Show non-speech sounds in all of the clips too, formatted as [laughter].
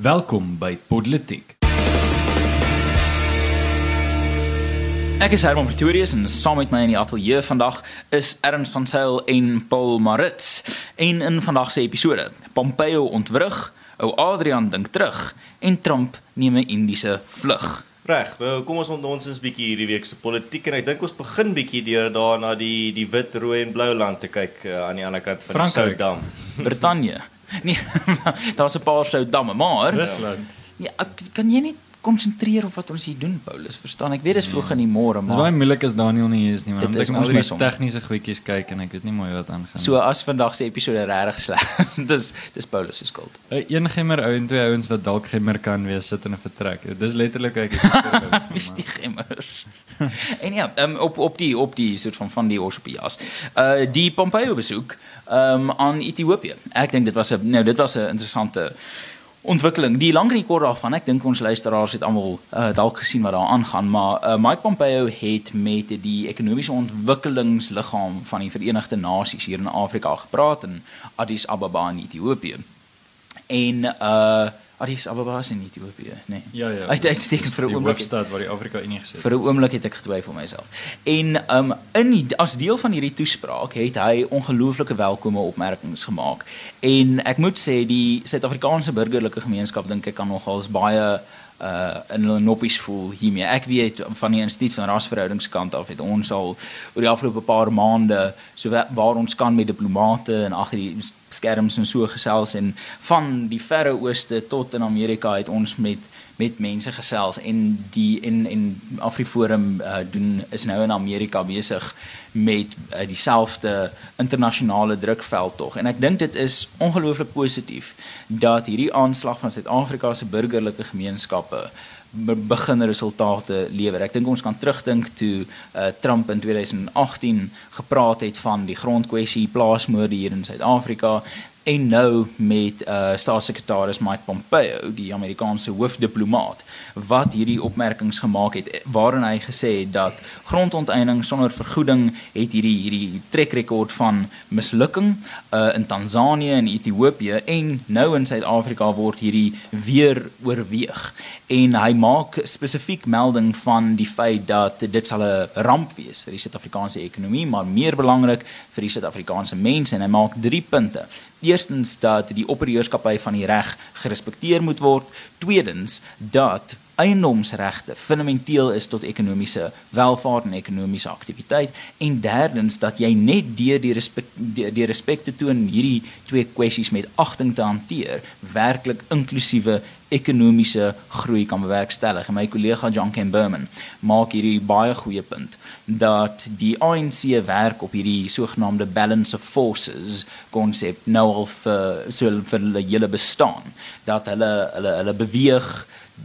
Welkom by Podletiek. Ek is Herman Pretorius en saam met my in die ateljee vandag is Ernst van Sail en Paul Maritz. En in vandag se episode, Pompeo ontwrig, ou Adrian dink terug en Trump neem 'n Indiese vlug. Reg, nou kom ons ons is bietjie hierdie week se politiek en ek dink ons begin bietjie deur daar na die die wit, rooi en blou land te kyk uh, aan die ander kant van Frankryk. die Soudam. Brittanje. Nee, [laughs] daar's 'n paar sou damme, maar Rusland. Ja, ek- kan jy net konsentreer op wat ons hier doen, Paulus? Verstaan? Ek weet dis vroeg in die môre, Dis baie maar moeilik as Daniel nie hier is nie, want is moet ek ons al die mis om. tegniese goedjies kyk en ek weet nie mooi wat aangaan. so as vandag se episode regtig sleg is, [laughs] dis dis Paulus se skuld. 'n een gemmer ou en twee ouens wat dalk gemmer kan wees sit in 'n vertrek. Dis letterlik ek dit Mis die gemmers. [laughs] en ja, um, op op die op die soort van van die oors op die jas. Uh die Pompeo besoek um aan Ethiopië. Ek dink dit was 'n nou dit was 'n interessante ontwikkeling. Die lang kort daarvan, ek dink ons luisteraars het almal uh, dalk gesien wat daar aangaan, maar uh, Mike Pompeo het met die ekonomiese ontwikkelingsliggaam van die Verenigde Nasies hier in Afrika gepraat in Addis Ababa in Ethiopië. En uh Addis Ababa is in Ethiopië, nee. Ja ja. Uit uitstekend vir 'n die oomblik. hoofstad waar die Afrika Unie gesit Vir 'n oomblik het ek getwyfel myself. En um in die, as deel van hierdie toespraak het hy ongelooflike welkome opmerkings gemaak. En ek moet sê die Suid-Afrikaanse burgerlike gemeenskap dink ek kan nogals baie uh in hulle noppies voel hiermee. Ek weet van die instituut van rasverhoudingskant af het ons al oor die afgelope paar maande so wa- waar ons kan met diplomate en agter die skerms en so gesels en van die verre ooste tot in Amerika het ons met met mense gesels en die en en Afriforum uh, doen is nou in Amerika besig met uh, dieselfde internasionale drukveld tog en ek dink dit is ongelooflik positief dat hierdie aanslag van Suid-Afrika se burgerlike gemeenskappe be- begin resultate lewer. Ek dink ons kan terugdink toe uh, Trump in 2018 gepraat het van die grondkwessie, plaasmoorde hier in Suid-Afrika en nou met uh, staatssekretaris Mike Pompeo, die Amerikaanse hoofdiplomaat, wat hierdie opmerkings gemaak het waarin hy gesê het dat grondonteiening sonder vergoeding het hierdie hierdie trekrekord van mislukking uh, in Tansanië en Ethiopië en nou in Suid-Afrika word hierdie weer oorweeg. En hy maak spesifiek melding van die feit dat dit sal 'n ramp wees vir die Suid-Afrikaanse ekonomie maar meer belangrik vir die Suid-Afrikaanse mense. En hy maak drie punte Eerstens dat die opereurskappy van die reg gerespekteer moet word. Tweedens dat eiendomsregte fundamenteel is tot ekonomiese welvaart en ekonomiese aktiwiteit en derdens dat jy net deur die respek die, die respek te toon hierdie twee kwessies met agting te hanteer werklik inklusiewe ekonomiese groei kan bewerkstellig. En my kollega John Kemberman maak hierdie baie goeie punt dat die ANC werk op hierdie sogenaamde balance of forces konsep nou al vir so vir hulle hele bestaan dat hulle hulle hulle beweeg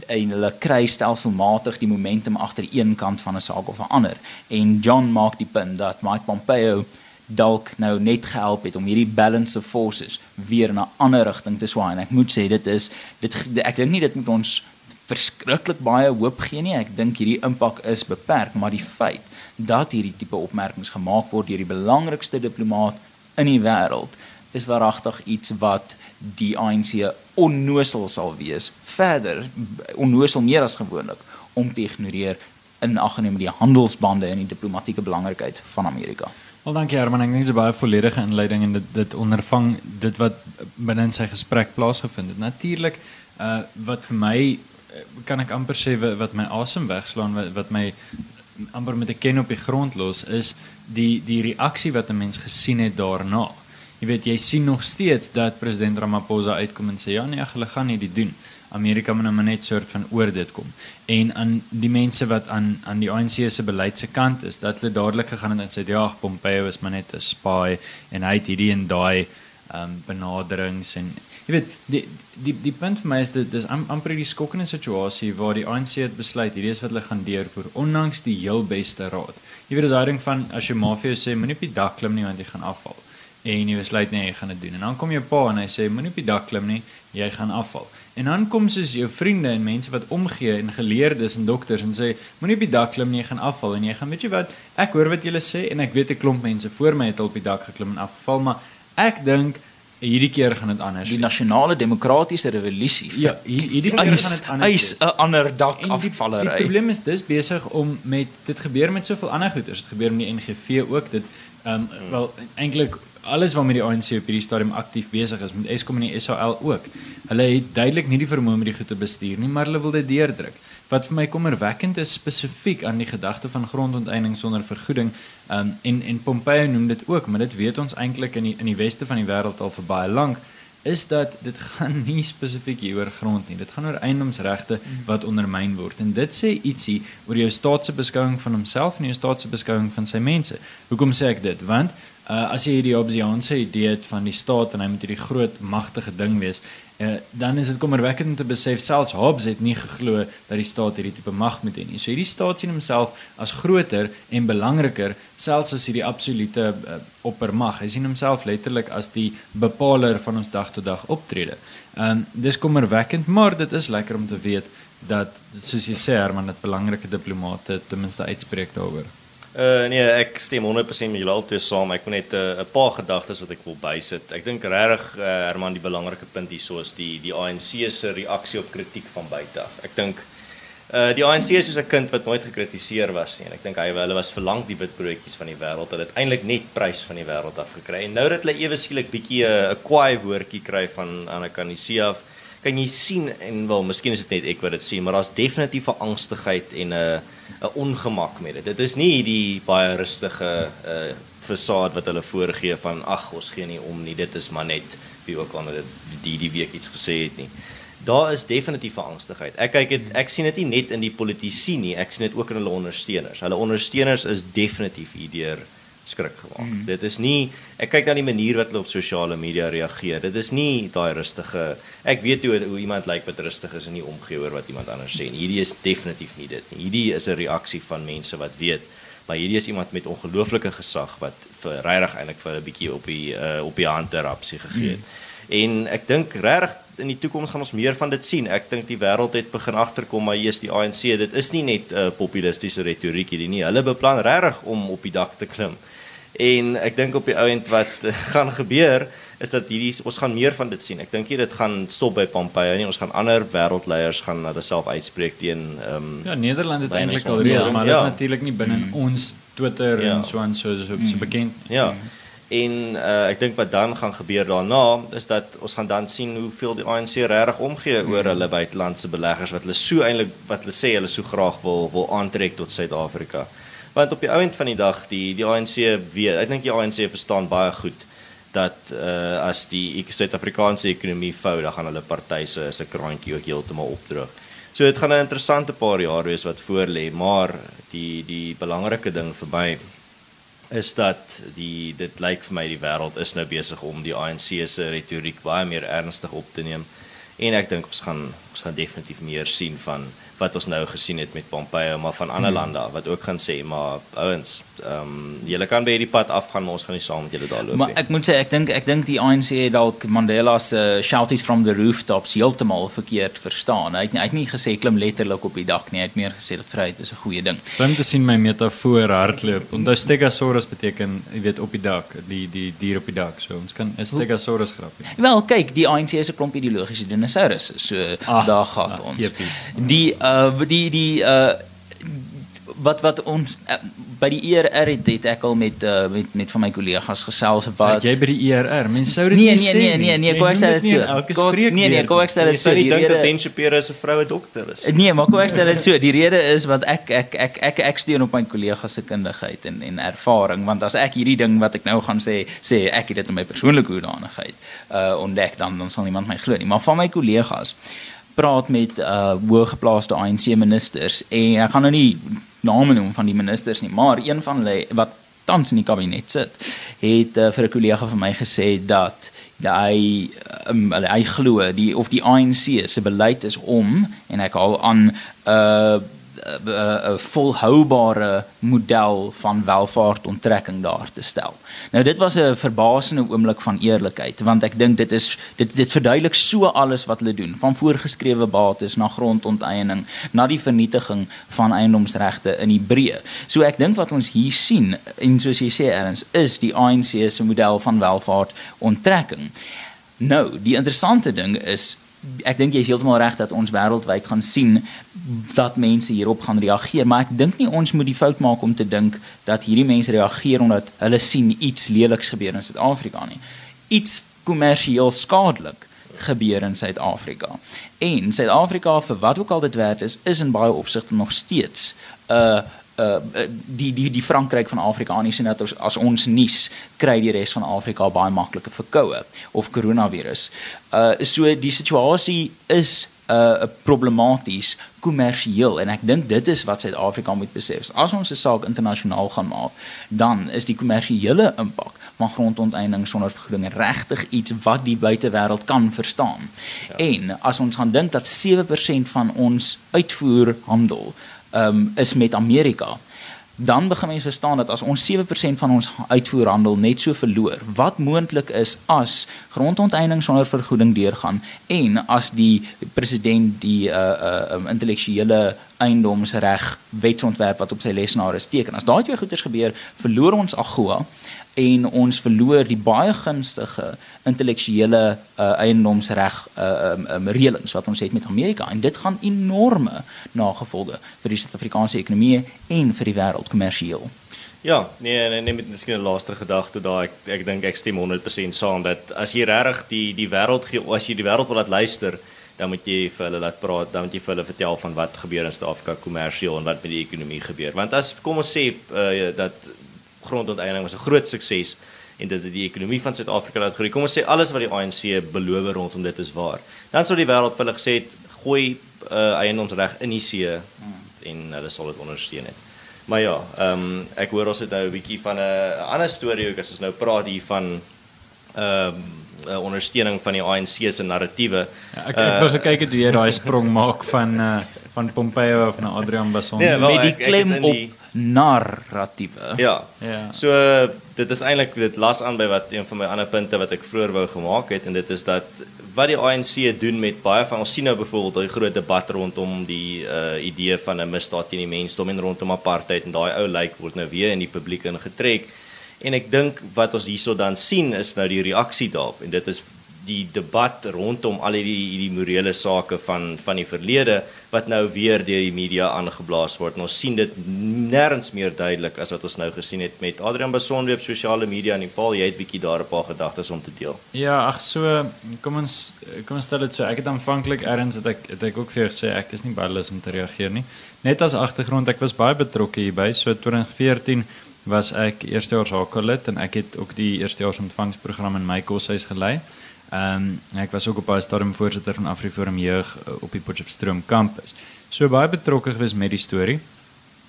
en hulle kry stelselmatig die momentum agter een kant van 'n saak of 'n ander. En John maak die punt dat Mike Pompeo dalk nou net gehelp het om hierdie balance of forces weer in 'n ander rigting te swaai en ek moet sê dit is dit ek dink nie dit moet ons verskriklik baie hoop gee nie ek dink hierdie impak is beperk maar die feit dat hierdie tipe opmerkings gemaak word deur die belangrikste diplomaat in die wêreld is waaragtig iets wat die ANC onnosel sal wees verder onnosel meer as gewoonlik om te ignoreer in ag geneem die handelsbande en die diplomatieke belangrikheid van Amerika. Wel dankie Herman, ek dink dit is 'n baie volledige inleiding en dit dit ondervang dit wat binne in sy gesprek plaasgevind het. Natuurlik uh wat vir my uh, kan ek amper sê wat, wat my asem wegslaan wat, wat my amper met 'n ken op die grond los is die die reaksie wat 'n mens gesien het daarna. Jy weet jy sien nog steeds dat president Ramaphosa uitkom en sê ja nee, hulle gaan nie dit doen. Amerika moet nou maar net soort van oor dit kom. En aan die mense wat aan aan die ANC se beleid se kant is, dat hulle dadelik gegaan het en sê ja, Pompeo is maar net 'n spy en hy het hierdie en daai um, benaderings en jy weet die die die punt vir my is dit dis am, amper die skokkende situasie waar die ANC het besluit hierdie is wat hulle gaan deurvoer ondanks die heel beste raad. Jy weet dis daai ding van as jou ma vir jou sê moenie op die dak klim nie want jy gaan afval en jy besluit nee jy gaan dit doen en dan kom jou pa en hy sê moenie op die dak klim nie jy gaan afval en dan kom soos jou vriende en mense wat omgee en geleerdes en dokters en sê moenie op die dak klim nie jy gaan afval en jy gaan weet jy wat ek hoor wat julle sê en ek weet 'n klomp mense voor my het al op die dak geklim en afgeval maar ek dink hierdie keer gaan dit anders. Die nasionale demokratiese revolusie. Ja, hier- hierdie keer gaan eis, dit anders. eis. 'n ander dak En die, die afvallery. probleem is dis besig om met dit gebeur met soveel ander goeders. Dit gebeur met die NGV ook. Dit ehm um, wel eintlik alles waarmee die ANC op hierdie stadium aktief besig is met Eskom en die SAL ook. Hulle het duidelik nie die vermoë om die goed te bestuur nie, maar hulle wil dit deurdruk. Wat vir my kommerwekkend is spesifiek aan die gedagte van grondonteiening sonder vergoeding. Um, en en Pompeo noem dit ook, maar dit weet ons eintlik in die in die weste van die wêreld al vir baie lank is dat dit gaan [laughs] nie spesifiek hier oor grond nie. Dit gaan oor eiendomsregte wat ondermyn word. En dit sê ietsie oor jou staat se beskouing van homself en jou staat se beskouing van sy mense. Hoekom sê ek dit? Want uh, as jy hierdie Hobbesiaanse idee het van die staat en hy moet hierdie groot magtige ding wees, uh, dan is dit kommerwekkend om te besef selfs Hobbes het nie geglo dat die staat hierdie tipe mag moet hê nie. So hierdie staat sien homself as groter en belangriker selfs as hierdie absolute uh, oppermag. Hy sien homself letterlik as die bepaler van ons dag tot dag optrede. Ehm um, dis kommerwekkend, maar dit is lekker om te weet dat soos jy sê Herman dat belangrike diplomate ten minste uitspreek daaroor. Uh nee, ek stem 100% met julle albei saam. Ek wil net 'n uh, paar gedagtes wat ek wil bysit. Ek dink regtig uh, Herman die belangrike punt hierso is die die ANC se reaksie op kritiek van buite af. Ek dink uh die ANC is soos 'n kind wat nooit gekritiseer was nie ek dink hy hulle was verlang die witbroodjies van die wêreld het uiteindelik net prys van die wêreld af gekry. En nou dat hulle ewe skielik bietjie 'n 'n kwaai woordjie kry van Anakanisia af, kan jy sien en wel, miskien is dit net ek wat dit sien, maar daar's definitief 'n angstigheid en 'n 'n ongemak met dit. Dit is nie die baie rustige uh fasaad wat hulle voorgee van ag ons gee nie om nie, dit is maar net wie ook al dit die die week iets gesê het nie. Daar is definitief 'n angstigheid. Ek kyk dit ek sien dit nie net in die politici nie, ek sien dit ook in hulle ondersteuners. Hulle ondersteuners is definitief hierdeur skrik gemaak. Mm. Dit is nie ek kyk na die manier wat hulle op sosiale media reageer. Dit is nie daai rustige ek weet hoe hoe iemand lyk wat rustig is en nie omgee oor wat iemand anders sê nie. Hierdie is definitief nie dit nie. Hierdie is 'n reaksie van mense wat weet maar hierdie is iemand met ongelooflike gesag wat vir regtig eintlik vir 'n bietjie op die uh, op die hand terapsie gegee het. Mm. En ek dink regtig in die toekoms gaan ons meer van dit sien. Ek dink die wêreld het begin agterkom maar hier is die ANC. Dit is nie net 'n uh, populistiese retoriek hierdie nie. Hulle beplan regtig om op die dak te klim. En ek dink op die ouend wat uh, gaan gebeur is dat hierdie ons gaan meer van dit sien. Ek dink nie dit gaan stop by Pompeo nie. Ons gaan ander wêreldleiers gaan hulle self uitspreek teen ehm um, Ja, Nederland het eintlik al reeds, Ja. maar dit is Ja. natuurlik nie binne mm. ons Twitter Ja. en so aan so so, so bekend. nie. Ja. En uh, ek dink wat dan gaan gebeur daarna is dat ons gaan dan sien hoeveel die ANC regtig omgee oor hulle buitelandse beleggers wat hulle so eintlik wat hulle sê hulle so graag wil wil aantrek tot Suid-Afrika. Want op die ouend van die dag die die ANC weet, ek dink die ANC verstaan baie goed dat uh, as die Suid-Afrikaanse ekonomie vou, dan gaan hulle party se se kraantjie ook heeltemal opdroog. So dit gaan 'n interessante paar jaar wees wat voor lê, maar die die belangrike ding vir my is dat die dit lyk vir my die wêreld is nou besig om die ANC se retoriek baie meer ernstig op te neem. En ek dink ons gaan ons gaan definitief meer sien van wat ons nou gesien het met Pompeo maar van ander Hmm. lande wat ook gaan sê maar ouens, ehm um, julle kan by hierdie pad afgaan maar ons gaan nie saam met julle daar loop Maar nie. ek moet sê ek dink ek dink die ANC het dalk Mandela se uh, shouties from the rooftops heeltemal verkeerd verstaan. Hy het nie, hy het nie gesê klim letterlik op die dak nie. Hy het meer gesê dat vryheid is 'n goeie ding. Klim te sien my metafoor hardloop. Onthou Stegosaurus beteken, jy weet op die dak, die die dier op die dak. So ons kan 'n Stegosaurus grapie. Wel, kyk, die ANC is 'n klomp ideologiese dinosourusse. So Ah, daar gaan ah, ons. jepies. Die uh die die uh wat wat ons uh, by die ERR het, het ek al met uh, met met van my kollegas gesels Wat wat jy by die ERR, mense sou dit Nee nie nee sê nee nee nee, Jy kom ek sê dit nie so. Kom nee nee, kom ek sê Jy dit so. nie Die dink dat rede- Den Shapiro se vroue dokter is. Nee, maar kom ek stel dit so, die rede is wat ek ek ek ek ek steun op my kollega se kundigheid en en ervaring want as ek hierdie ding wat ek nou gaan sê sê ek het dit in my persoonlike hoedanigheid uh ontdek dan dan sal niemand my glo nie. Maar van my kollegas praat met uh hoëgeplaaste ANC ministers en ek gaan nou nie name noem van die ministers nie, maar een van hulle wat tans in die kabinet sit, het uh, vir 'n kollega van my gesê dat hy um, hy glo die of die ANC se beleid is om en ek hou aan uh, 'n uh, uh, volhoubare model van welvaartonttrekking daar te stel. Nou dit was 'n verbasende oomblik van eerlikheid want ek dink dit is dit dit verduidelik so alles wat hulle doen van voorgeskrewe bates na grondonteiening na die vernietiging van eiendomsregte in die breë. So ek dink wat ons hier sien en soos jy sê erns is die ANC se model van welvaart onttrekking. Nou, die interessante ding is ek dink jy is heeltemal reg dat ons wêreldwyd gaan sien dat mense hierop gaan reageer, maar ek dink nie ons moet die fout maak om te dink dat hierdie mense reageer omdat hulle sien iets leliks gebeur in Suid-Afrika nie. Iets kommersieel skadelik gebeur in Suid-Afrika. En Suid-Afrika vir wat ook al dit werd is, is in baie opsigte nog steeds 'n uh, uh die die die Frankryk van Afrika nie sien dat ons as ons nuus kry die res van Afrika baie maklike verkoue of koronavirus. Uh so die situasie is uh problematies kommersieel en ek dink dit is wat Suid-Afrika moet besef. As ons 'n saak internasionaal gaan maak, dan is die kommersiële impak van grondonteiening sonder vergoeding regtig iets wat die buitewêreld kan verstaan. Ja. En as ons gaan dink dat 7% van ons uitvoerhandel um, is met Amerika dan begin mense verstaan dat as ons 7% van ons uitvoerhandel net so verloor, wat moontlik is as grondonteiening sonder vergoeding deurgaan en as die president die uh uh intellektuele eiendomsreg wetsontwerp wat op sy lesenaar is teken. As daai twee goeders gebeur, verloor ons AGOA en ons verloor die baie gunstige intellektuele uh, eiendomsreg uh, um, um, reëlings wat ons het met Amerika en dit gaan enorme nagevolge vir die Suid-Afrikaanse ekonomie en vir die wêreld kommersieel. Ja, nee nee nee met miskien 'n laaste gedagte daar ek ek dink ek stem 100% saam dat as jy regtig die die wêreld as jy die wêreld wil laat luister dan moet jy vir hulle laat praat, dan moet jy vir hulle vertel van wat gebeur in Suid-Afrika kommersieel en wat met die ekonomie gebeur. Want as kom ons sê uh, dat grondonteeneming was 'n groot sukses en dit het die ekonomie van Suid-Afrika laat groei. Kom ons sê alles wat die ANC beloof rondom dit is waar. Dan sou die wêreld vir hulle gesê het gooi uh, eiendomsreg in die see en hulle sal dit ondersteun het. Maar ja, ehm um, ek hoor ons het nou 'n bietjie van 'n ander storie ook as ons nou praat hier van ehm um, uh, ondersteuning van die ANC se narratiewe. Ja, ek ek wou gekyk het hoe jy daai sprong maak van uh, van Pompeo of na Adrian Basson nee, met die klem ek, ek op narratiewe. Ja. Ja. So dit is eintlik dit las aan by wat een van my ander punte wat ek vroeër wou gemaak het en dit is dat wat die ANC doen met baie van ons sien nou byvoorbeeld daai groot debat rondom die uh idee van 'n misdaad teen die mensdom en rondom apartheid en daai ou lyk like, word nou weer in die publiek ingetrek. En ek dink wat ons hierso dan sien is nou die reaksie daarop en dit is die debat rondom al hierdie hierdie morele sake van van die verlede wat nou weer deur die media aangeblaas word. En ons sien dit nêrens meer duidelik as wat ons nou gesien het met Adrian Bason op sosiale media en Paul, jy het bietjie daar 'n paar gedagtes om te deel. Ja, ag so, kom ons kom ons stel dit so. Ek het aanvanklik erns dat ek het ek ook vir jou gesê ek is nie baie lus om te reageer nie. Net as agtergrond, ek was baie betrokke hierby. So 2014 was ek eerstejaars HK-lid en ek het ook die eerstejaars ontvangsprogram in my koshuis gelei. Ehm um, ek was ook op baie stadium voorsitter van Afriforum Jeug uh, op die Potchefstroom kampus. So baie betrokke gewees met die storie.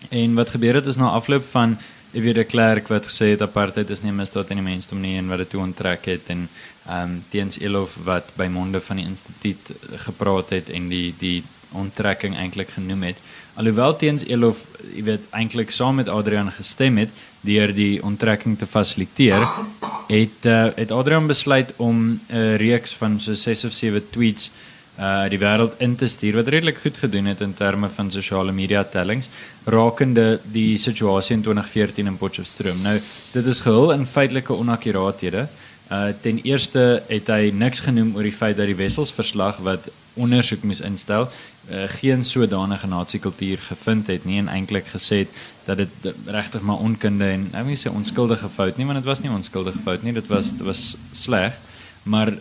En wat gebeur het is na afloop van ek weet 'n klerk wat gesê het apartheid is nie 'n misdaad in die mensdom nie en wat dit toe onttrek het en ehm um, teens Elof wat by monde van die instituut gepraat het en die die onttrekking eintlik genoem het. Alhoewel teens Elof, jy weet, eintlik saam met Adrian gestem het deur die onttrekking te fasiliteer, het uh, het Adrian besluit om 'n reeks van so 6 of 7 tweets uh die wêreld in te stuur wat redelik goed gedoen het in terme van sosiale media tellings rakende die situasie in 2014 in Potchefstroom. Nou, dit is gehul in feitelike onakkurathede. Uh ten eerste het hy niks genoem oor die feit dat die wesselsverslag wat ondersoek moes instel uh, geen sodanige nasiekultuur gevind het nie en eintlik gesê het dat dit regtig maar onkunde en nou nie sê onskuldige fout nie want dit was nie onskuldige fout nie dit was dit was sleg maar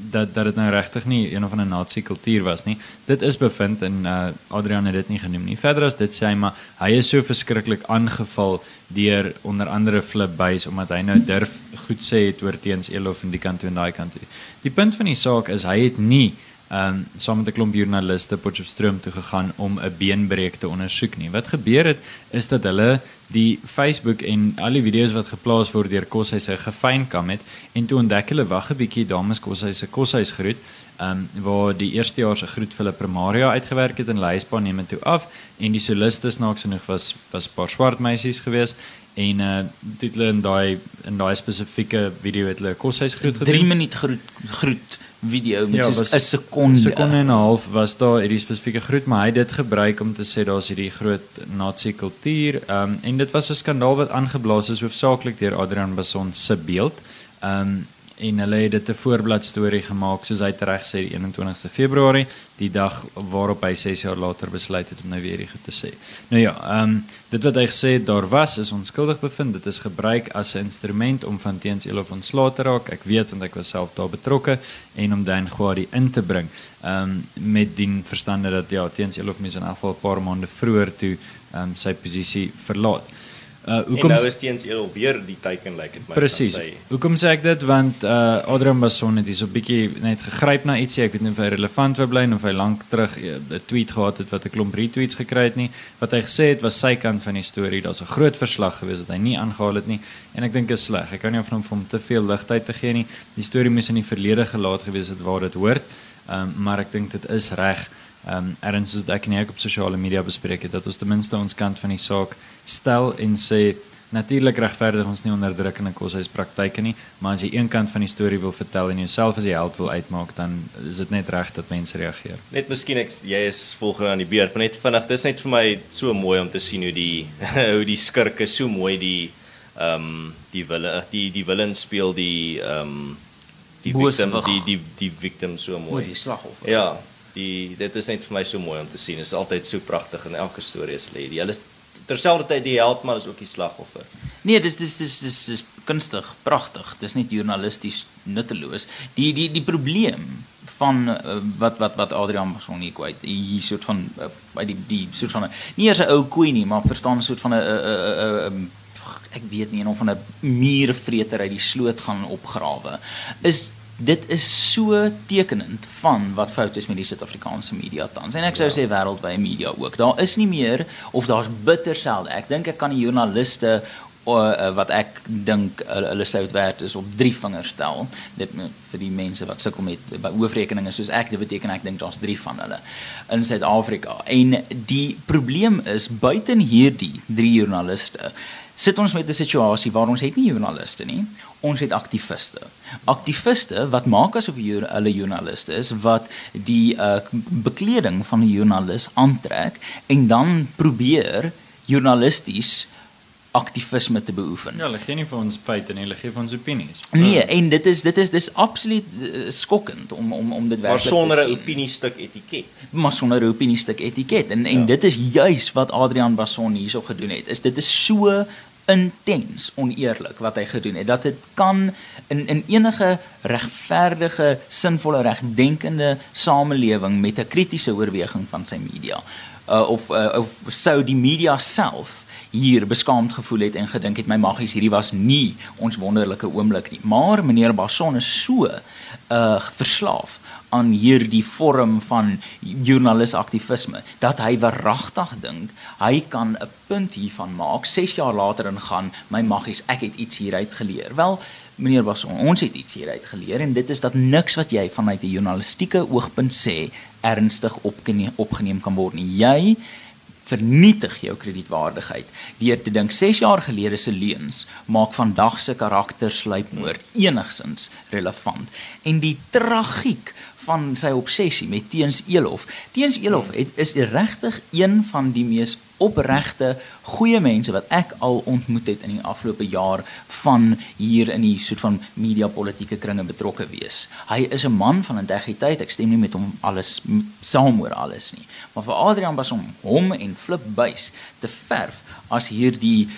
dat dat dit nou regtig nie een of ander nasiekultuur was nie. Dit is bevind en uh, Adrian het dit nie genoem nie. Verder as dit sê hy maar hy is so verskriklik aangeval deur onder andere Flip Buys omdat hy nou durf goed sê het oor teens Elof en die kant toe en daai kant toe. Die punt van die saak is hy het nie ehm um, saam met 'n klomp joernaliste Potchefstroom toe gegaan om 'n beenbreek te ondersoek nie. Wat gebeur het is dat hulle die Facebook en al die video's wat geplaas word deur Koshuise gefyn kam het en toe ontdek hulle wag 'n bietjie dames Koshuise Koshuis groet ehm um, waar die eerste jaar se groet vir hulle primaria uitgewerk het en leisbaan neem toe af en die soliste snaaks genoeg was was 'n paar swart meisies gewees en uh dit hulle in daai in daai spesifieke video het hulle Koshuis groet gedoen. 3 minuut groet groet video met ja, so 'n sekonde. 'n Sekonde en 'n half was daar hierdie spesifieke groet, maar hy het dit gebruik om te sê daar's hierdie groot nazi kultuur. Ehm um, en dit was 'n skandaal wat aangeblaas is hoofsaaklik deur Adrian Bason se beeld. Ehm um, en hulle het dit 'n voorblad storie gemaak soos hy reg sê die 21ste Februarie, die dag waarop hy 6 jaar later besluit het om nou weer hier te sê. Nou ja, ehm um, dit wat hy gesê het daar was is onskuldig bevind. Dit is gebruik as 'n instrument om van Teens Elof ontslae te raak. Ek weet want ek was self daar betrokke en om Dan Gwadi in te bring. Ehm um, met die verstande dat ja, Teens Elof mis in afval 'n paar maande vroeër toe ehm um, sy posisie verlaat. Uh hoekom en nou is teens eel weer die teiken lyk like dit my Presies. Hoekom sê ek dit want uh Adrian Bason het hier so 'n bietjie net gegryp na ietsie. Ek weet nie of hy relevant wil bly of hy lank terug uh, 'n tweet gehad het wat 'n klomp retweets gekry het nie. Wat hy gesê het was sy kant van die storie. Daar's 'n groot verslag gewees wat hy nie aangehaal het nie en ek dink is sleg. Ek kan nie of hom hom te veel ligtheid te gee nie. Die storie moes in die verlede gelaat gewees het waar dit hoort. Um maar ek dink dit is reg. Um erns soos ek nie op sosiale media bespreek het dat ons ten minste ons kant van die saak stel en sê natuurlik regverdig ons nie onderdrukkende koshuispraktyke nie, maar as jy een kant van die storie wil vertel en jouself as die held wil uitmaak, dan is dit net reg dat mense reageer. Net miskien ek jy is volgende aan die beurt, maar net vinnig, dis net vir my so mooi om te sien hoe die [laughs] hoe die skurke so mooi die ehm um, die wille die die willen speel die ehm um, die victim die die die victim so mooi. O, die slagoffer. Ja, die dit is net vir my so mooi om te sien. Dit is altyd so pragtig in elke storie as hulle die hulle terselfdertyd die held maar is ook die slagoffer. Nee, dis dis dis dis dis kunstig, pragtig. Dis nie journalisties nutteloos. Die die die probleem van uh, wat wat wat Adrian Mason hier kwyt. Hier soort van uh, by die die soort van nie eers 'n ou queen nie, maar verstaan 'n soort van 'n 'n 'n ek weet nie of van 'n muurvreter uit die sloot gaan opgrawe. Is dit is so tekenend van wat fout is met die Suid-Afrikaanse media tans. En ek sou ja. sê wêreldwye media ook. Daar is nie meer of daar's bitter selde. Ek dink ek kan die joernaliste uh, wat ek dink uh, hulle sou werd is op drie vingers stel. Dit vir die mense wat sukkel met by hoofrekeninge soos ek, dit beteken ek dink daar's drie van hulle in Suid-Afrika. En die probleem is buiten hierdie drie joernaliste sit ons met 'n situasie waar ons het nie joernaliste nie ons het aktiviste. Aktiviste wat maak asof hulle joernaliste is wat die uh, bekleding van 'n joernalis aantrek en dan probeer journalisties aktivisme te beoefen. Ja, hulle gee nie vir ons feite nie, hulle gee vir ons opinies. Nee, en dit is dit is dis absoluut uh, skokkend om om om dit werklik te sien. Maar sonder 'n opiniestuk etiket. Maar sonder 'n opiniestuk etiket. En en ja. dit is juis wat Adrian Basson hierso gedoen het. Is dit is so intens oneerlik wat hy gedoen het dat dit kan in in enige regverdige sinvolle regdenkende samelewing met 'n kritiese oorweging van sy media uh, of uh, of sou die media self hier beskaamd gevoel het en gedink het my magies hierdie was nie ons wonderlike oomblik nie. Maar meneer Basson is so uh verslaaf aan hierdie vorm van journalisaktivisme dat hy verragtig dink hy kan 'n punt hiervan maak 6 jaar later en gaan my maggies ek het iets hieruit geleer. Wel meneer Bason ons het iets hieruit geleer en dit is dat niks wat jy vanuit 'n journalistieke oogpunt sê ernstig opgeneem kan word nie. Jy vernietig jou kredietwaardigheid deur te dink 6 jaar gelede se leuns maak vandag se karakterslypmoord enigsins relevant en die tragiek van sy obsessie met Teens Elof. Teens Elof het, is regtig een van die mees opregte goeie mense wat ek al ontmoet het in die afgelope jaar van hier in die soort van media politieke kringe betrokke wees. Hy is 'n man van integriteit. Ek stem nie met hom alles saam oor alles nie. Maar vir Adrian was om hom en Flip Buys te verf as hierdie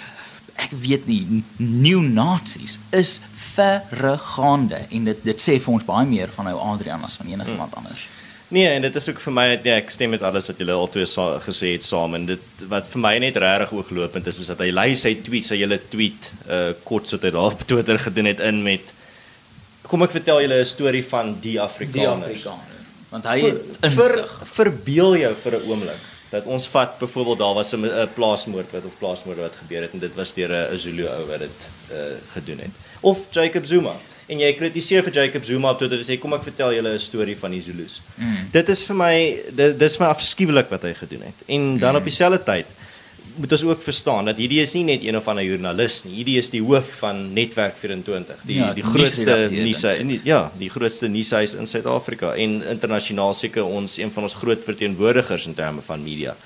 ek weet nie new nazis is verregaande en dit dit sê vir ons baie meer van ou Adrian as van enige iemand hmm. anders. Nee, en dit is ook vir my net nee, ek stem met alles wat julle altoe sa gesê het saam en dit wat vir my net regtig ooglopend is is dat hy lei sy tweet, sy hele tweet uh kort so dit daar op Twitter gedoen het in met kom ek vertel julle 'n storie van die Afrikaners. Die Afrikaners. Want hy het insig. Ver, verbeel jou vir 'n oomblik dat ons vat byvoorbeeld daar was 'n plaasmoord wat of plaasmoord wat gebeur het en dit was deur 'n Zulu ou wat dit uh gedoen het of Jacob Zuma en jy kritiseer vir Jacob Zuma op Twitter en sê kom ek vertel julle 'n storie van die Zulus. Mm. Dit is vir my dit dis my afskuwelik wat hy gedoen het. En dan mm. op dieselfde tyd moet ons ook verstaan dat hierdie is nie net een of ander joernalis nie. Hierdie is die hoof van Netwerk 24, die ja, die grootste nuus ja, die grootste nuushuis in Suid-Afrika en internasionaal seker ons een van ons groot verteenwoordigers in terme van media.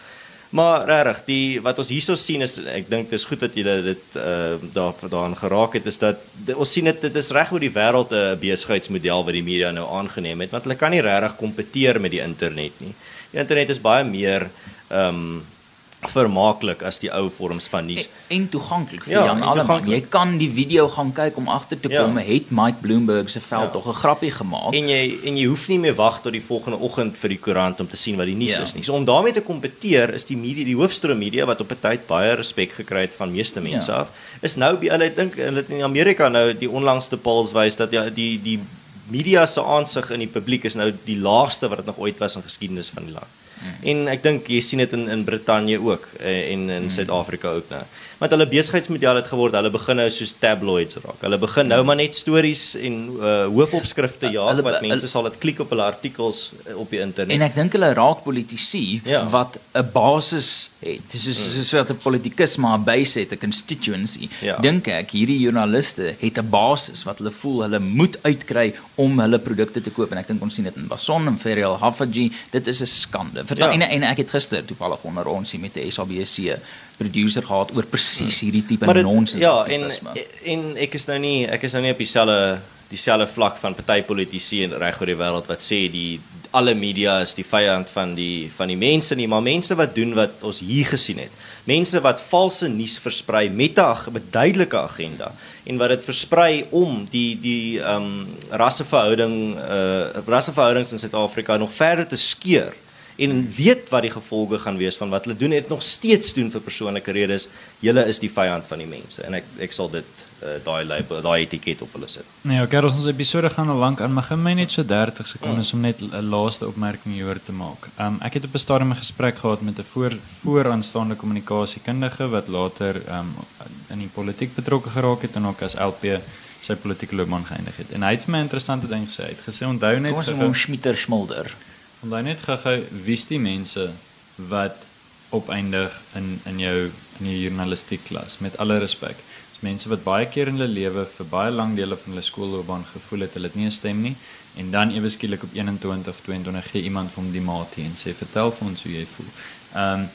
Maar regtig, die wat ons hierso sien is ek dink dis goed dat julle dit uh daar daaraan geraak het is dat die, ons sien dit dit is reg oor die wêreld 'n besigheidsmodel wat die media nou aangeneem het want hulle kan nie regtig kompeteer met die internet nie. Die internet is baie meer ehm um, vermaaklik as die ou vorms van nuus en, en toeganklik vir Ja, Jan Alleman. toeganklik. Jy kan die video gaan kyk om agter te Ja. kom het Mike Bloomberg se veld Ja. tog 'n grappie gemaak. En jy en jy hoef nie meer wag tot die volgende oggend vir die koerant om te sien wat die nuus Ja. is nie. So om daarmee te kompeteer is die media, die hoofstroom media wat op 'n tyd baie respek gekry het van meeste mense Ja. af, is nou by hulle dink hulle in Amerika nou die onlangste polls wys dat ja die die media se aansig in die publiek is nou die laagste wat dit nog ooit was in geskiedenis van die land. En ek dink jy sien dit in in Brittanje ook eh, en in Suid-Afrika ook nou. Want hulle besigheidsmodel het geword, hulle begin nou soos tabloids raak. Hulle begin nou maar net stories en uh, hoofopskrifte Hulle- wat mense sal dit klik op hulle artikels eh, op die internet. En ek dink hulle raak politici Ja. wat 'n basis het. Soos soos wat 'n politikus maar 'n base het, 'n constituency. Ja. Dink ek hierdie joernaliste het 'n basis wat hulle voel hulle moet uitkry om hulle produkte te koop en ek dink ons sien dit in Bason en Ferial Hafaji. Dit is 'n skande. Vir Ja. en, en ek het gister toevallig onder ons hier met die SABC producer gehad oor presies hierdie tipe maar dit, nonsens. ja, en en ek is nou nie ek is nou nie op dieselfde dieselfde vlak van party politici en reg oor die wêreld wat sê die alle media is die vyand van die van die mense nie, maar mense wat doen wat ons hier gesien het. Mense wat valse nuus versprei met 'n ag- met duidelike agenda en wat dit versprei om die die ehm um, rasseverhouding uh rasseverhoudings in Suid-Afrika nog verder te skeur en weet wat die gevolge gaan wees van wat hulle doen en dit nog steeds doen vir persoonlike redes. Julle is die vyand van die mense en ek ek sal dit uh, daai label, daai etiket op hulle sit. Nee, Karel, ons episode gaan al lank aan, maar gaan my net so 30 sekondes om net 'n laaste opmerking hieroor te maak. Um ek het op 'n stadium 'n gesprek gehad met 'n voor vooraanstaande kommunikasiekundige wat later um in die politiek betrokke geraak het en ook as LP sy politieke loopbaan geëindig het. En hy het vir my interessante ding gesê. Hy het gesê onthou net Kom ons noem hom Schmitter Schmulder. Onthou net gou-gou wie's die mense wat opeindig in in jou in jou journalistiek klas met alle respek. Dis mense wat baie keer in hulle lewe vir baie lang dele van hulle skoolloopbaan gevoel het hulle het nie 'n stem nie en dan ewe skielik op 21 of 22 gee iemand vir hom die maat hier en sê vertel vir ons hoe jy voel. Ehm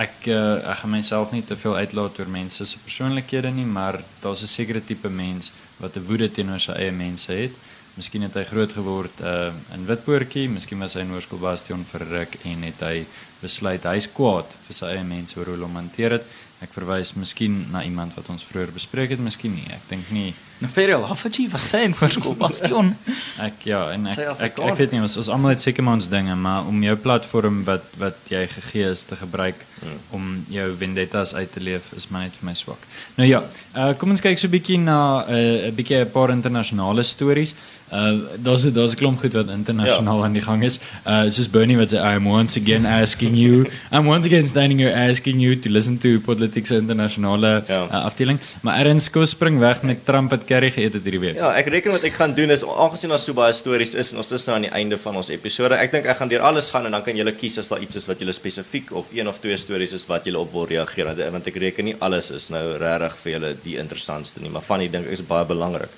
ek uh, ek gaan myself nie te veel uitlaat oor mense se persoonlikhede nie, maar daar's 'n sekere tipe mens wat 'n woede teenoor sy eie mense het. Miskien het hy groot geword uh, in Witpoortjie, miskien was hy in Hoërskool Bastion vir ruk en het hy besluit hy's kwaad vir sy eie mense oor hoe hulle hom hanteer het. Ek verwys miskien na iemand wat ons vroeër bespreek het, miskien nie. Ek dink nie Nou Ferial Hafaji was sy in Hoërskool Bastion. ek ja, en ek ek, ek, ek weet nie ons ons almal het seker maar ons dinge, maar om jou platform wat wat jy gegee is te gebruik Hmm. om jou vendettas uit te leef is maar net vir my swak. Nou ja, uh, kom ons kyk so 'n bietjie na 'n uh, bietjie 'n paar internasionale stories. Uh daar's daar's 'n klomp goed wat internasionaal Ja. aan die gang is. Uh soos Bernie wat sê I am once again asking you [laughs] I'm once again standing here asking you to listen to Politics internasionale Ja. uh, afdeling. Maar Erns kom spring weg met Trump wat curry geëet het hierdie week. Ja, ek reken wat ek gaan doen is aangesien daar so baie stories is en ons is nou aan die einde van ons episode. Ek dink ek gaan deur alles gaan en dan kan julle kies as daar iets is wat julle spesifiek of een of twee stories is wat julle op wil reageer. Want- Want ek reken nie alles is nou regtig vir julle die interessantste nie, maar van die dink is baie belangrik.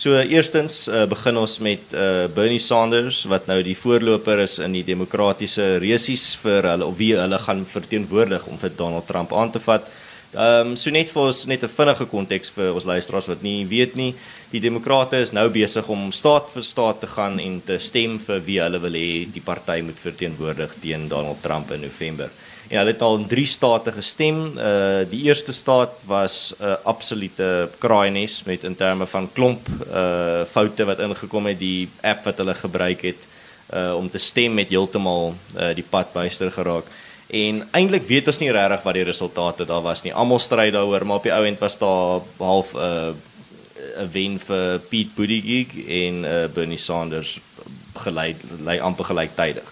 So eerstens uh, begin ons met uh, Bernie Sanders wat nou die voorloper is in die demokratiese resies vir hulle of wie hulle gaan verteenwoordig om vir Donald Trump aan te vat. Ehm um, so net vir ons net 'n vinnige konteks vir ons luisteraars wat nie weet nie. Die demokrate is nou besig om staat vir staat te gaan en te stem vir wie hulle wil hê die party moet verteenwoordig teen Donald Trump in November. En hulle het al in 3 state gestem. Uh die eerste staat was 'n uh, absolute kraaines met in terme van klomp uh foute wat ingekom het die app wat hulle gebruik het uh om te stem met heeltemal uh die pad byster geraak. En eintlik weet ons nie regtig wat die resultate daar was nie. Almal stry daaroor, maar op die ou end was daar half 'n uh, 'n wen vir Pete Buttigieg en uh, Bernie Sanders gelei lei amper gelyktydig.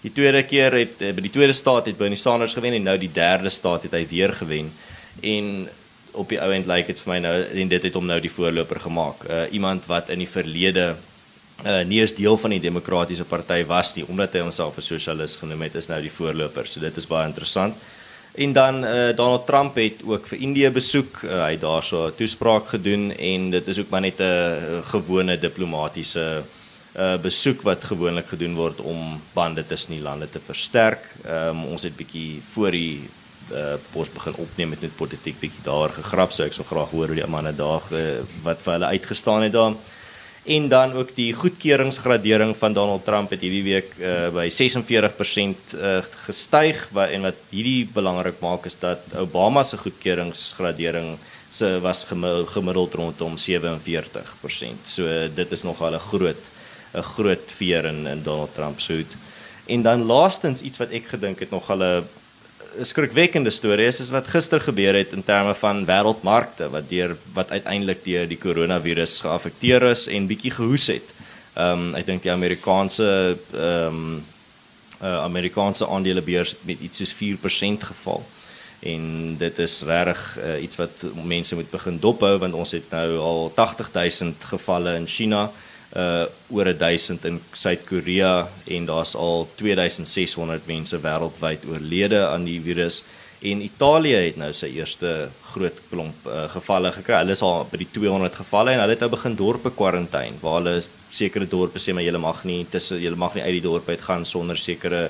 Die tweede keer het uh, by die tweede staat het Bernie Sanders gewen en nou die derde staat het hy weer gewen. En op die ou end lyk dit vir my nou en dit het hom nou die voorloper gemaak. Uh, iemand wat in die verlede uh, nie eens deel van die demokratiese party was nie omdat hy homself 'n sosialis genoem het is nou die voorloper. So dit is baie interessant. En dan uh, Donald Trump het ook vir Indië besoek. Uh, hy het daar so 'n toespraak gedoen en dit is ook maar net 'n gewone diplomatisiese uh besoek wat gewoonlik gedoen word om bande tussen die lande te versterk. Ehm um, ons het bietjie voor die uh pos begin opneem met net politiek bietjie daar gegrap, so ek sou graag hoor hoe die manne daar uh, wat vir hulle uitgestaan het daar. En dan ook die goedkeuringsgradering van Donald Trump het hierdie week uh by 46% uh gestyg wat en wat hierdie belangrik maak is dat Obama se goedkeuringsgradering se was gemiddeld rondom 47%. So dit is nogal 'n groot 'n groot veer in in Donald Trump se hoed. En dan laastens iets wat ek gedink het nog 'n skrikwekkende storie is, is wat gister gebeur het in terme van wêreldmarkte wat deur wat uiteindelik deur die koronavirus geaffekteer is en bietjie gehoes het. Ehm um, ek dink die Amerikaanse ehm um, uh, Amerikaanse aandelebeurs het met iets soos 4% geval. En dit is reg uh, iets wat mense moet begin dophou want ons het nou al 80000 gevalle in China uh oor 1000 in Suid-Korea en daar's al 2600 mense wêreldwyd oorlede aan die virus en Italië het nou sy eerste groot klomp uh, gevalle gekry. Hulle is al by die 200 gevalle en hulle het nou begin dorpe kwarantyne waar hulle sekere dorpe sê maar jy mag nie tussen jy mag nie uit die dorp uit gaan sonder sekere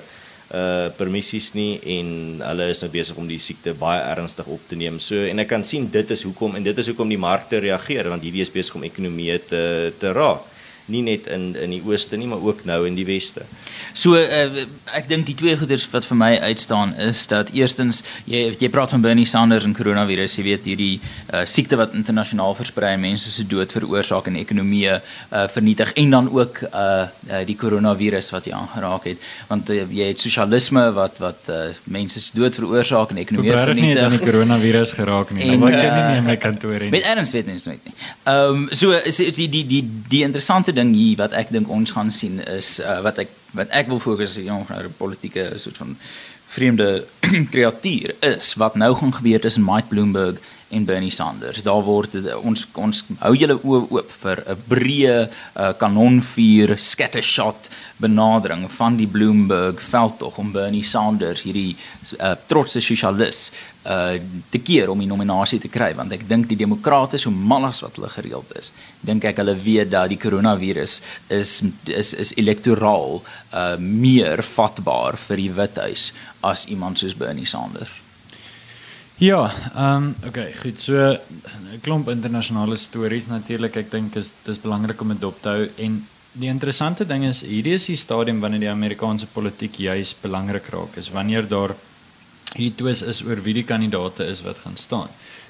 uh permissies nie en hulle is nou besig om die siekte baie ernstig op te neem. So en ek kan sien dit is hoekom en dit is hoekom die markte reageer want hierdie is besig om ekonomie te te raak nie net in in die ooste nie maar ook nou in die weste. So uh, ek dink die twee goeders wat vir my uitstaan is dat eerstens jy jy praat van Bernie Sanders en coronavirus, jy weet hierdie uh, siekte wat internasionaal versprei en mense se dood veroorsaak en ekonomieë uh, vernietig en dan ook uh, uh, die coronavirus wat jy aangeraak het want uh, jy het sosialisme wat wat uh, mense se dood veroorsaak en ekonomieë vernietig. Ek het die coronavirus geraak nie. En, wat kan nie meer in my kantoor nie. Met erns weet mens nooit nie. Ehm um, so is die die die die interessante ding hier wat ek dink ons gaan sien is uh, wat ek wat ek wil fokus op nou politieke soort van vreemde [clears throat] kreatuur is wat nou gaan gebeur tussen Mike Bloomberg en Bernie Sanders. Daar word ons ons hou julle oë oop vir 'n breë uh, kanonvuur scattershot benadering van die Bloomberg veldtog om Bernie Sanders hierdie uh, trotse sosialis uh, te keer om die nominasie te kry. Want ek dink die demokrate so mal as wat hulle gereeld is. Dink ek hulle weet dat die koronavirus is is is elektoraal uh, meer vatbaar vir die withuis as iemand soos Bernie Sanders Ja, ehm um, okay, goed. So 'n klomp internasionale stories natuurlik. Ek dink is dis belangrik om dit dop te hou en die interessante ding is hierdie is die stadium wanneer die Amerikaanse politiek juis belangrik raak. Is wanneer daar hierdie twis is oor wie die kandidaate is wat gaan staan.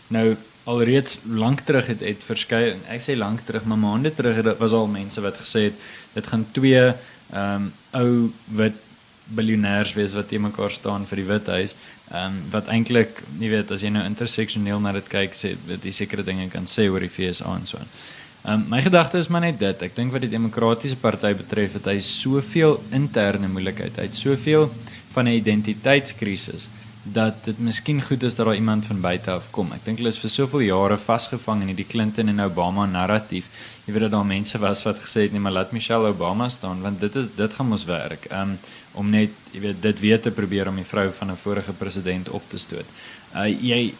Nou alreeds lank terug het het verskeie ek sê lank terug, maar maande terug het was al mense wat gesê het dit gaan twee ehm um, ou wit biljonêers wees wat te mekaar staan vir die Withuis. Ehm um, wat eintlik, jy weet, as jy nou interseksioneel na dit kyk, sê dit die sekere dinge kan sê oor die FSA en so. Ehm um, my gedagte is maar net dit. Ek dink wat die demokratiese party betref, het hy soveel interne moeilikheid. Hy het soveel van 'n identiteitskrisis dat dit miskien goed is dat daar iemand van buite af kom. Ek dink hulle is vir soveel jare vasgevang in hierdie Clinton en Obama narratief. Jy weet dat daar mense was wat gesê het nee, maar laat Michelle Obama staan want dit is dit gaan mos werk. Um om net jy weet dit weer te probeer om die vrou van 'n vorige president op te stoot. Uh jy,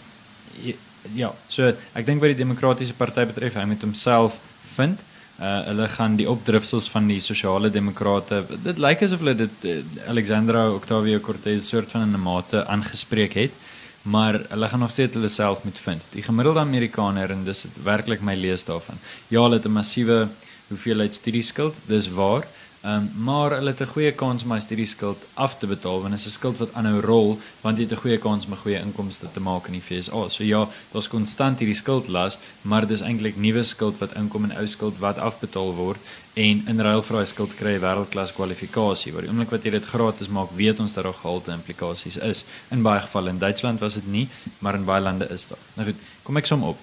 jy ja, so ek dink wat die demokratiese party betref, hy moet homself vind uh hulle gaan die opdrifsels van die sosiale demokrate dit lyk asof hulle dit uh, Alexandra Octavio Cortez soort van in 'n mate aangespreek het maar hulle gaan nog steeds hulle self moet vind. Die gemiddelde Amerikaner en dis werklik my lees daarvan ja hulle het 'n massiewe hoeveelheid studieskuld dis waar Ehm um, maar hulle het 'n goeie kans om my studieskuld af te betaal want dit is 'n skuld wat aanhou rol want jy het 'n goeie kans om 'n goeie inkomste te maak in die FSA. So ja, daar's konstant hierdie skuldlas, maar dis eintlik nuwe skuld wat inkom en ou skuld wat afbetaal word en in ruil vir daai skuld kry jy wêreldklas kwalifikasie. Waar die oomblik wat jy dit gratis maak, weet ons dat daar gehalte implikasies is. In baie gevalle in Duitsland was dit nie, maar in baie lande is dit. Nou goed, kom ek som op.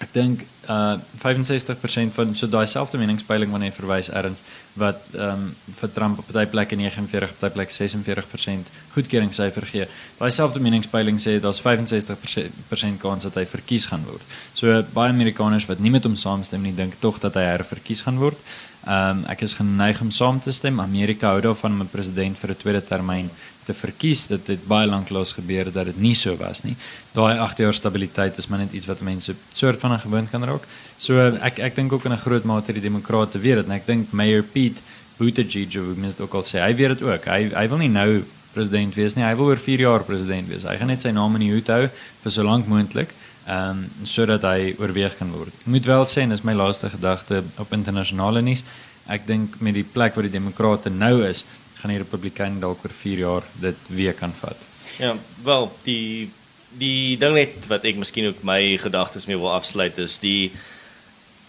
Ek dink uh 65% van so daai selfde meningspeiling wanneer jy verwys erns wat ehm um, vir Trump op baie plekke 49 op baie plekke 46% goedkeuringsyfer gee. Daai selfde meningspeiling sê daar's 65% kans dat hy verkies gaan word. So baie Amerikaners wat nie met hom saamstem nie, dink tog dat hy herverkies gaan word. Ehm um, ek is geneig om saam te stem. Amerika hou daarvan om 'n president vir 'n tweede termyn te verkies. Dit het baie lank lank gebeur dat dit nie so was nie. Daai 8 jaar stabiliteit is maar net iets wat mense soort van gewoond kan raak. So ek ek dink ook in 'n groot mate die demokrate weet dit en ek dink Mayor Pete Buttigieg of mens ook al sê hy weet dit ook. Hy hy wil nie nou president wees nie. Hy wil oor 4 jaar president wees. Hy gaan net sy naam in die hoed hou vir so lank moontlik ehm um, sodat hy oorweeg kan word. Ek moet wel sê en dis my laaste gedagte op internasionale nuus. Ek dink met die plek waar die demokrate nou is, gaan die republikeine dalk oor 4 jaar dit weer kan vat. Ja, wel die die ding net wat ek miskien ook my gedagtes mee wil afsluit is die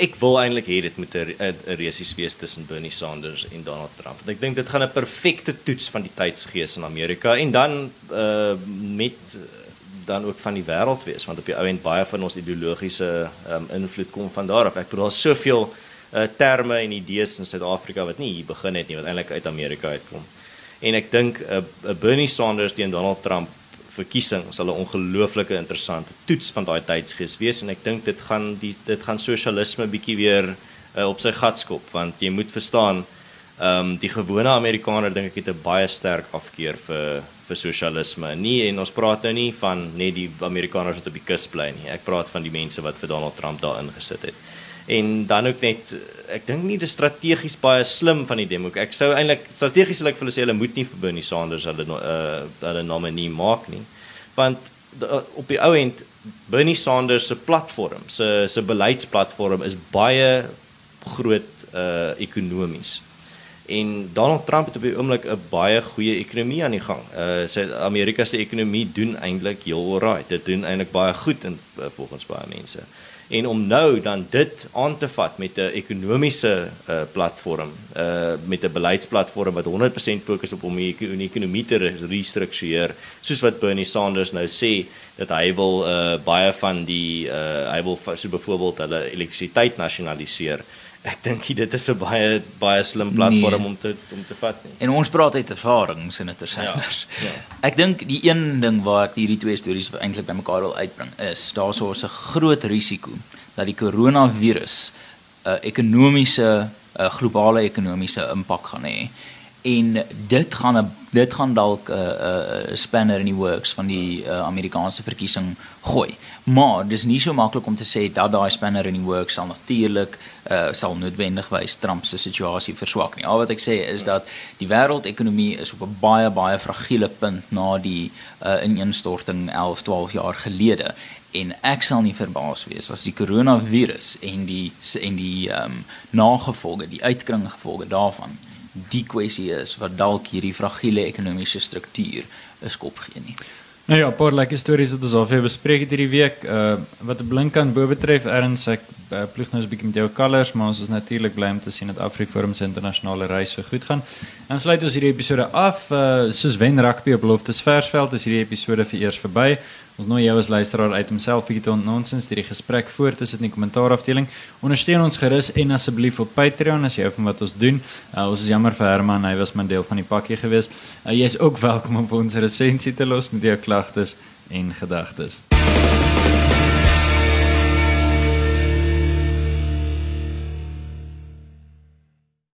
ek wil eintlik hê dit moet 'n resies wees tussen Bernie Sanders en Donald Trump. Want ek dink dit gaan 'n perfekte toets van die tydsgees in Amerika en dan uh met dan ook van die wêreld wees want op die ou end baie van ons ideologiese um, invloed kom van daar af. Ek bedoel daar's soveel uh, terme en idees in Suid-Afrika wat nie hier begin het nie wat eintlik uit Amerika uitkom. En ek dink 'n uh, uh, Bernie Sanders teen Donald Trump verkiesing sal 'n ongelooflike interessante toets van daai tydsgees wees en ek dink dit gaan die dit gaan sosialisme bietjie weer uh, op sy gat skop want jy moet verstaan ehm um, die gewone Amerikaner dink ek het 'n baie sterk afkeer vir vir sosialisme. Nie en ons praat nou nie van net die Amerikaners wat op die kus bly nie. Ek praat van die mense wat vir Donald Trump daar ingesit het. En dan ook net ek dink nie dit strategies baie slim van die demo. Ek sou eintlik strategies sal ek vir hulle sê hulle moet nie vir Bernie Sanders hulle uh hulle name nie maak nie. Want op die ou end Bernie Sanders se platform, se se beleidsplatform is baie groot uh ekonomies en Donald Trump het op die oomblik 'n baie goeie ekonomie aan die gang. Uh sy Amerika se ekonomie doen eintlik heel alright. Dit doen eintlik baie goed in uh, volgens baie mense. En om nou dan dit aan te vat met 'n ekonomiese uh platform, uh met 'n beleidsplatform wat 100% fokus op om die ekonomie te restruktureer, soos wat Bernie Sanders nou sê dat hy wil uh baie van die uh hy wil so byvoorbeeld hulle elektrisiteit nasionaliseer ek dink dit is 'n baie baie slim platform nee. om te om te vat nie. En ons praat uit ervarings en interessers. Ja, ja. Ek dink die een ding waar ek hierdie twee stories eintlik bymekaar wil uitbring is daar sou 'n groot risiko dat die koronavirus 'n uh, ekonomiese 'n uh, globale ekonomiese impak gaan hê en dit gaan 'n dit gaan dalk 'n uh, uh, spanner in die works van die uh, Amerikaanse verkiesing gooi. Maar dis nie so maklik om te sê dat daai spanner in die works sal natuurlik uh, sal noodwendig wys Trump se situasie verswak nie. Al wat ek sê is dat die wêreldekonomie is op 'n baie baie fragiele punt na die uh, ineenstorting 11, 12 jaar gelede en ek sal nie verbaas wees as die koronavirus en die en die ehm um, nagevolge, die uitkringgevolge daarvan die kwessie is wat dalk hierdie fragiele ekonomiese struktuur 'n skop gee nie. Nou ja, 'n paar lekker stories wat ons al vir bespreek het hierdie week. Uh wat 'n blink aan bo betref, erns ek uh, ploeg nou 'n bietjie met jou colors, maar ons is natuurlik bly om te sien dat AfriForum se internasionale reis so goed gaan. En sluit ons hierdie episode af. Uh soos wen rugby op Loftus Versveld is hierdie episode vir eers verby. Ons nooi jou as luisteraar uit om self bietjie te ontnonsens hierdie gesprek voort te sit in die kommentaarafdeling. Ondersteun ons gerus en asseblief op Patreon as jy hou van wat ons doen. Uh, ons is jammer vir Herman, hy was maar deel van die pakkie gewees. Uh, jy is ook welkom om ons resensie te los met jou klagtes en gedagtes.